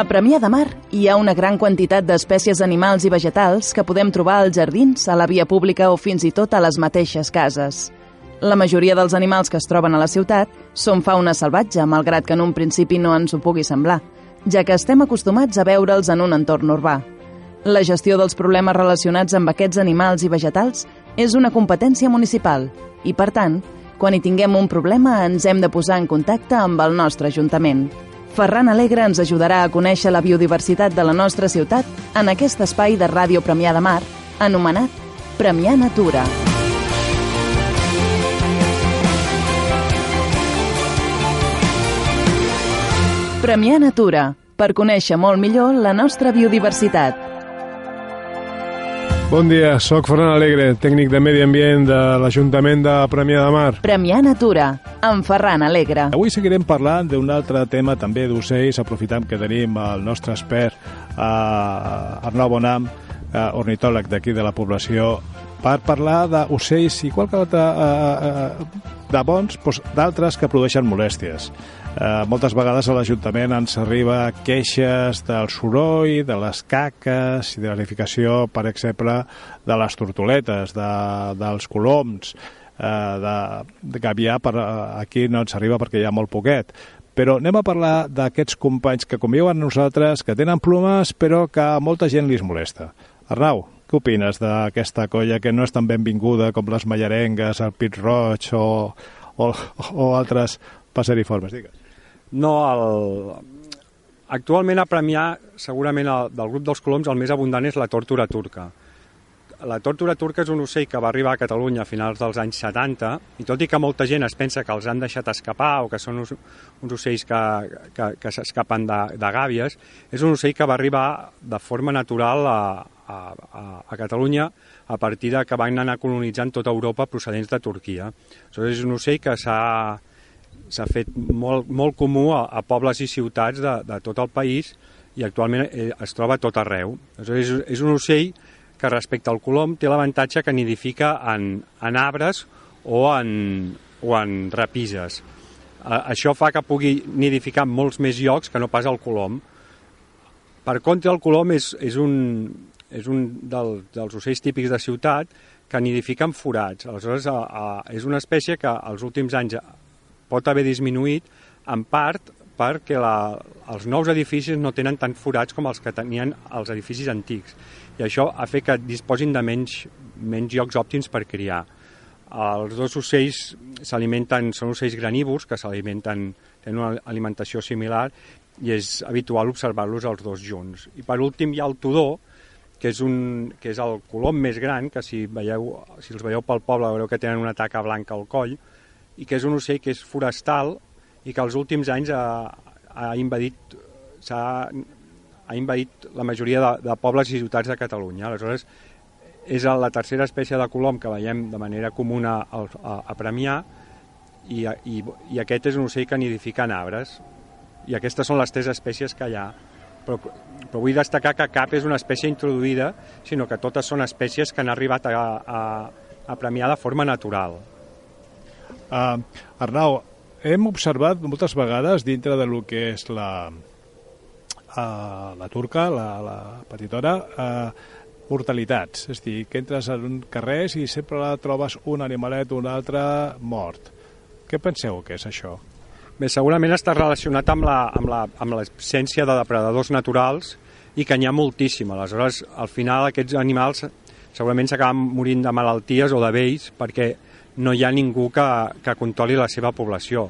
A Premià de Mar hi ha una gran quantitat d'espècies animals i vegetals que podem trobar als jardins, a la via pública o fins i tot a les mateixes cases. La majoria dels animals que es troben a la ciutat són fauna salvatge, malgrat que en un principi no ens ho pugui semblar, ja que estem acostumats a veure'ls en un entorn urbà. La gestió dels problemes relacionats amb aquests animals i vegetals és una competència municipal i, per tant, quan hi tinguem un problema ens hem de posar en contacte amb el nostre Ajuntament. Ferran Alegre ens ajudarà a conèixer la biodiversitat de la nostra ciutat en aquest espai de Ràdio Premià de Mar, anomenat Premià Natura. Premià Natura, per conèixer molt millor la nostra biodiversitat. Bon dia, sóc Ferran Alegre, tècnic de Medi Ambient de l'Ajuntament de Premià de Mar. Premià Natura, amb Ferran Alegre. Avui seguirem parlant d'un altre tema també d'ocells, aprofitant que tenim el nostre expert, eh, Arnau Bonam, eh, ornitòleg d'aquí de la població, per parlar d'ocells i qualque altre eh, eh, de bons, doncs, d'altres que produeixen molèsties. Eh, moltes vegades a l'Ajuntament ens arriba queixes del soroll, de les caques i de l'edificació, per exemple, de les tortoletes, de, dels coloms, de, de gavià per, aquí no ens arriba perquè hi ha molt poquet. Però anem a parlar d'aquests companys que conviuen amb nosaltres, que tenen plomes, però que a molta gent li molesta. Arnau, què opines d'aquesta colla que no és tan benvinguda com les mallarengues, el pit roig o, o, o altres passeriformes? Digues. No, el... actualment a Premià, segurament el, del grup dels coloms, el més abundant és la tòrtora turca. La tòrtora turca és un ocell que va arribar a Catalunya a finals dels anys 70 i tot i que molta gent es pensa que els han deixat escapar o que són uns, uns ocells que, que, que s'escapen de, de gàbies, és un ocell que va arribar de forma natural a, a, a, a Catalunya a partir de que van anar colonitzant tota Europa procedents de Turquia. Aleshores, és un ocell que s'ha s'ha fet molt, molt comú a, a pobles i ciutats de, de tot el país i actualment eh, es troba a tot arreu. És, és un ocell que respecte al colom té l'avantatge que nidifica en, en arbres o en, o en repises. Això fa que pugui nidificar en molts més llocs que no pas el colom. Per contra, el colom és, és un, és un del, dels ocells típics de ciutat que nidifica en forats. Aleshores, a, a, és una espècie que als últims anys pot haver disminuït en part perquè la, els nous edificis no tenen tant forats com els que tenien els edificis antics i això ha fet que disposin de menys, menys llocs òptims per criar. Els dos ocells s'alimenten, són ocells granívors que s'alimenten, tenen una alimentació similar i és habitual observar-los els dos junts. I per últim hi ha el tudor, que és, un, que és el colom més gran, que si, veieu, si els veieu pel poble veureu que tenen una taca blanca al coll, i que és un ocell que és forestal i que els últims anys ha, ha invadit s'ha ha invadit la majoria de, de pobles i ciutats de Catalunya. Aleshores, és la tercera espècie de colom que veiem de manera comuna a, a, a Premià i, i, i aquest és un ocell que nidifica en arbres. I aquestes són les tres espècies que hi ha. Però, però vull destacar que cap és una espècie introduïda, sinó que totes són espècies que han arribat a, a, a Premià de forma natural. Uh, Arnau, hem observat moltes vegades dintre de lo que és la, uh, la turca, la, la petitona, uh, mortalitats. És a dir, que entres en un carrer i sempre la trobes un animalet o un altre mort. Què penseu que és això? Bé, segurament està relacionat amb la, amb la, amb l'absència de depredadors naturals i que n'hi ha moltíssim. Aleshores, al final aquests animals segurament s'acaben morint de malalties o de vells perquè no hi ha ningú que, que controli la seva població.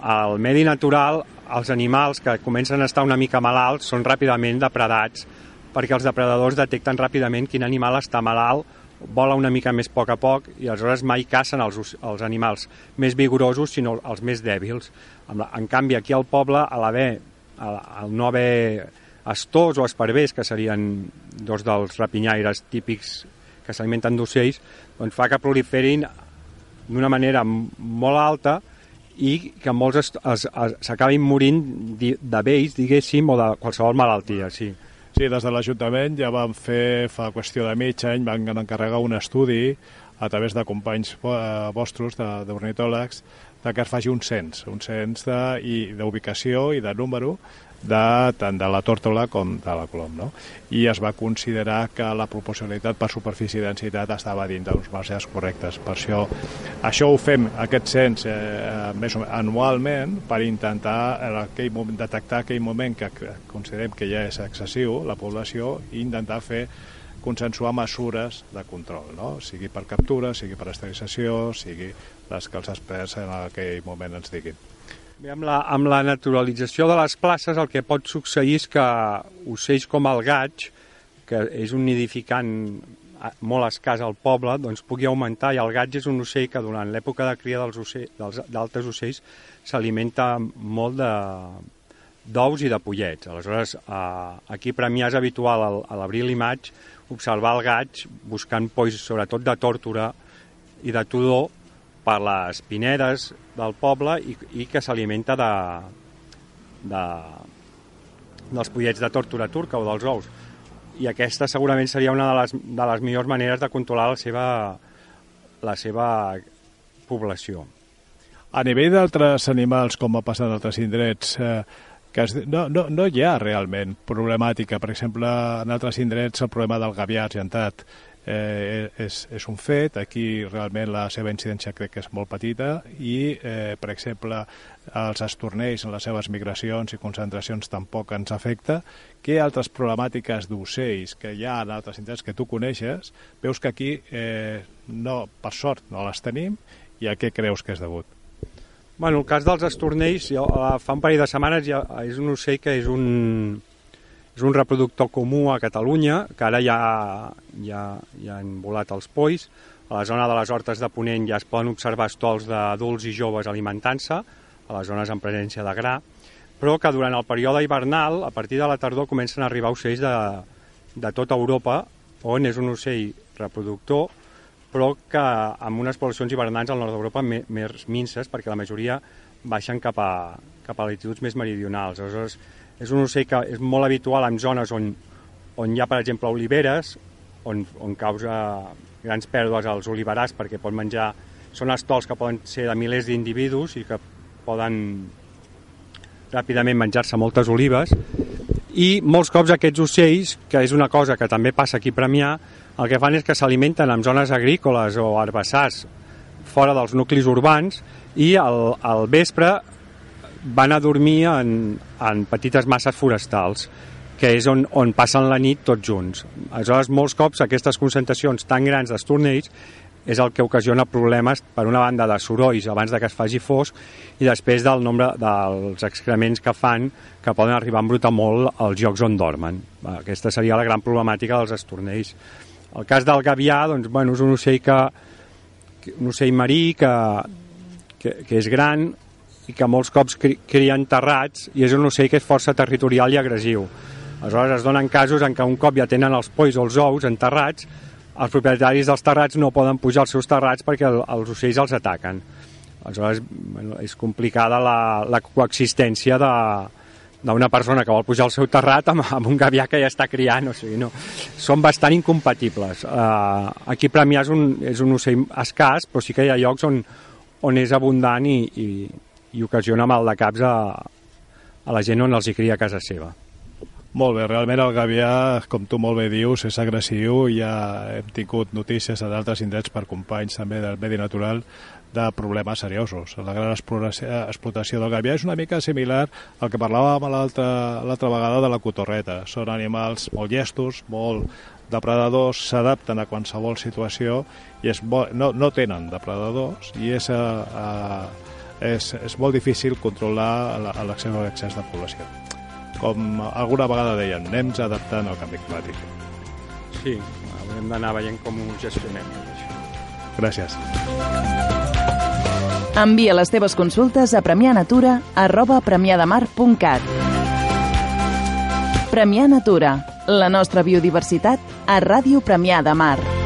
Al medi natural, els animals que comencen a estar una mica malalts són ràpidament depredats perquè els depredadors detecten ràpidament quin animal està malalt, vola una mica més a poc a poc i aleshores mai cacen els, els animals més vigorosos sinó els més dèbils. En canvi, aquí al poble, a l'haver al no haver astors o esparvers, que serien dos dels rapinyaires típics que s'alimenten d'ocells, doncs fa que proliferin d'una manera molt alta i que molts s'acabin morint de vells, diguéssim, o de qualsevol malaltia, sí. Sí, des de l'Ajuntament ja van fer, fa qüestió de mig any, van encarregar un estudi a través de companys eh, vostres, d'ornitòlegs, de, de que es faci un cens, un cens d'ubicació i de número de, tant de la tòrtola com de la colom. No? I es va considerar que la proporcionalitat per superfície i densitat estava dins d'uns marges correctes. Per això, això ho fem, aquest cens, eh, més o menys anualment, per intentar en aquell moment, detectar aquell moment que considerem que ja és excessiu, la població, i intentar fer consensuar mesures de control, no? sigui per captura, sigui per esterilització, sigui les que els experts en aquell moment ens diguin. Bé, amb, la, amb la naturalització de les places el que pot succeir és que ocells com el gaig, que és un nidificant molt escàs al poble, doncs pugui augmentar, i el gaig és un ocell que durant l'època de cria dels ocells, d'altres ocells s'alimenta molt de, d'ous i de pollets. Aleshores, eh, aquí per mi és habitual a l'abril i maig observar el gaig buscant polls, sobretot de tòrtora i de tudor, per les pinedes del poble i, i que s'alimenta de, de, dels pollets de tòrtora turca o dels ous. I aquesta segurament seria una de les, de les millors maneres de controlar la seva, la seva població. A nivell d'altres animals, com ha passat en altres indrets, eh, que es, no, no, no hi ha realment problemàtica. Per exemple, en altres indrets el problema del gavià argentat eh, és, és un fet, aquí realment la seva incidència crec que és molt petita i, eh, per exemple, els estornells en les seves migracions i concentracions tampoc ens afecta. Què altres problemàtiques d'ocells que hi ha en altres indrets que tu coneixes, veus que aquí, eh, no, per sort, no les tenim i a què creus que és degut? Bueno, el cas dels estornells, jo, fa un parell de setmanes ja, és un ocell que és un, és un reproductor comú a Catalunya, que ara ja, ja, ja han volat els polls. A la zona de les hortes de Ponent ja es poden observar estols d'adults i joves alimentant-se, a les zones amb presència de gra, però que durant el període hivernal, a partir de la tardor, comencen a arribar ocells de, de tota Europa, on és un ocell reproductor però que amb unes poblacions hivernants al nord d'Europa més minces, perquè la majoria baixen cap a, cap a latituds més meridionals. Aleshores, és un ocell que és molt habitual en zones on, on hi ha, per exemple, oliveres, on, on causa grans pèrdues als oliverars perquè pot menjar... Són estols que poden ser de milers d'individus i que poden ràpidament menjar-se moltes olives. I molts cops aquests ocells, que és una cosa que també passa aquí a Premià, el que fan és que s'alimenten en zones agrícoles o herbassars fora dels nuclis urbans i al, al vespre van a dormir en, en petites masses forestals que és on, on passen la nit tots junts. Aleshores, molts cops aquestes concentracions tan grans d'estornells és el que ocasiona problemes, per una banda, de sorolls abans de que es faci fosc i després del nombre dels excrements que fan que poden arribar a embrutar molt als llocs on dormen. Aquesta seria la gran problemàtica dels estornells. El cas del gavià, doncs, bueno, és un ocell que, un ocell marí que, que, que és gran i que molts cops cri, cria enterrats i és un ocell que és força territorial i agressiu. Aleshores es donen casos en què un cop ja tenen els polls o els ous enterrats, els propietaris dels terrats no poden pujar als seus terrats perquè el, els ocells els ataquen. Aleshores bueno, és complicada la, la coexistència de, d'una persona que vol pujar al seu terrat amb, amb un gavià que ja està criant, o sigui, no, són bastant incompatibles. Uh, aquí Premià és un, és un ocell escàs, però sí que hi ha llocs on, on és abundant i, i, i ocasiona mal de caps a, a la gent on els hi cria a casa seva. Molt bé, realment el gavià, com tu molt bé dius, és agressiu i ja hem tingut notícies d'altres indrets per companys també del medi natural de problemes seriosos. La gran explotació del gavià és una mica similar al que parlàvem l'altra vegada de la cotorreta. Són animals molt llestos, molt depredadors, s'adapten a qualsevol situació i és bo, no, no tenen depredadors i és, a, a, és, és molt difícil controlar l'accés o l'excés de població. Com alguna vegada deien, anem adaptant al canvi climàtic. Sí, haurem d'anar veient com ho gestionem. Això. Gràcies. Envia les teves consultes a premianatura arroba premiadamar.cat Premià Natura, la nostra biodiversitat a Ràdio Premià de Mar.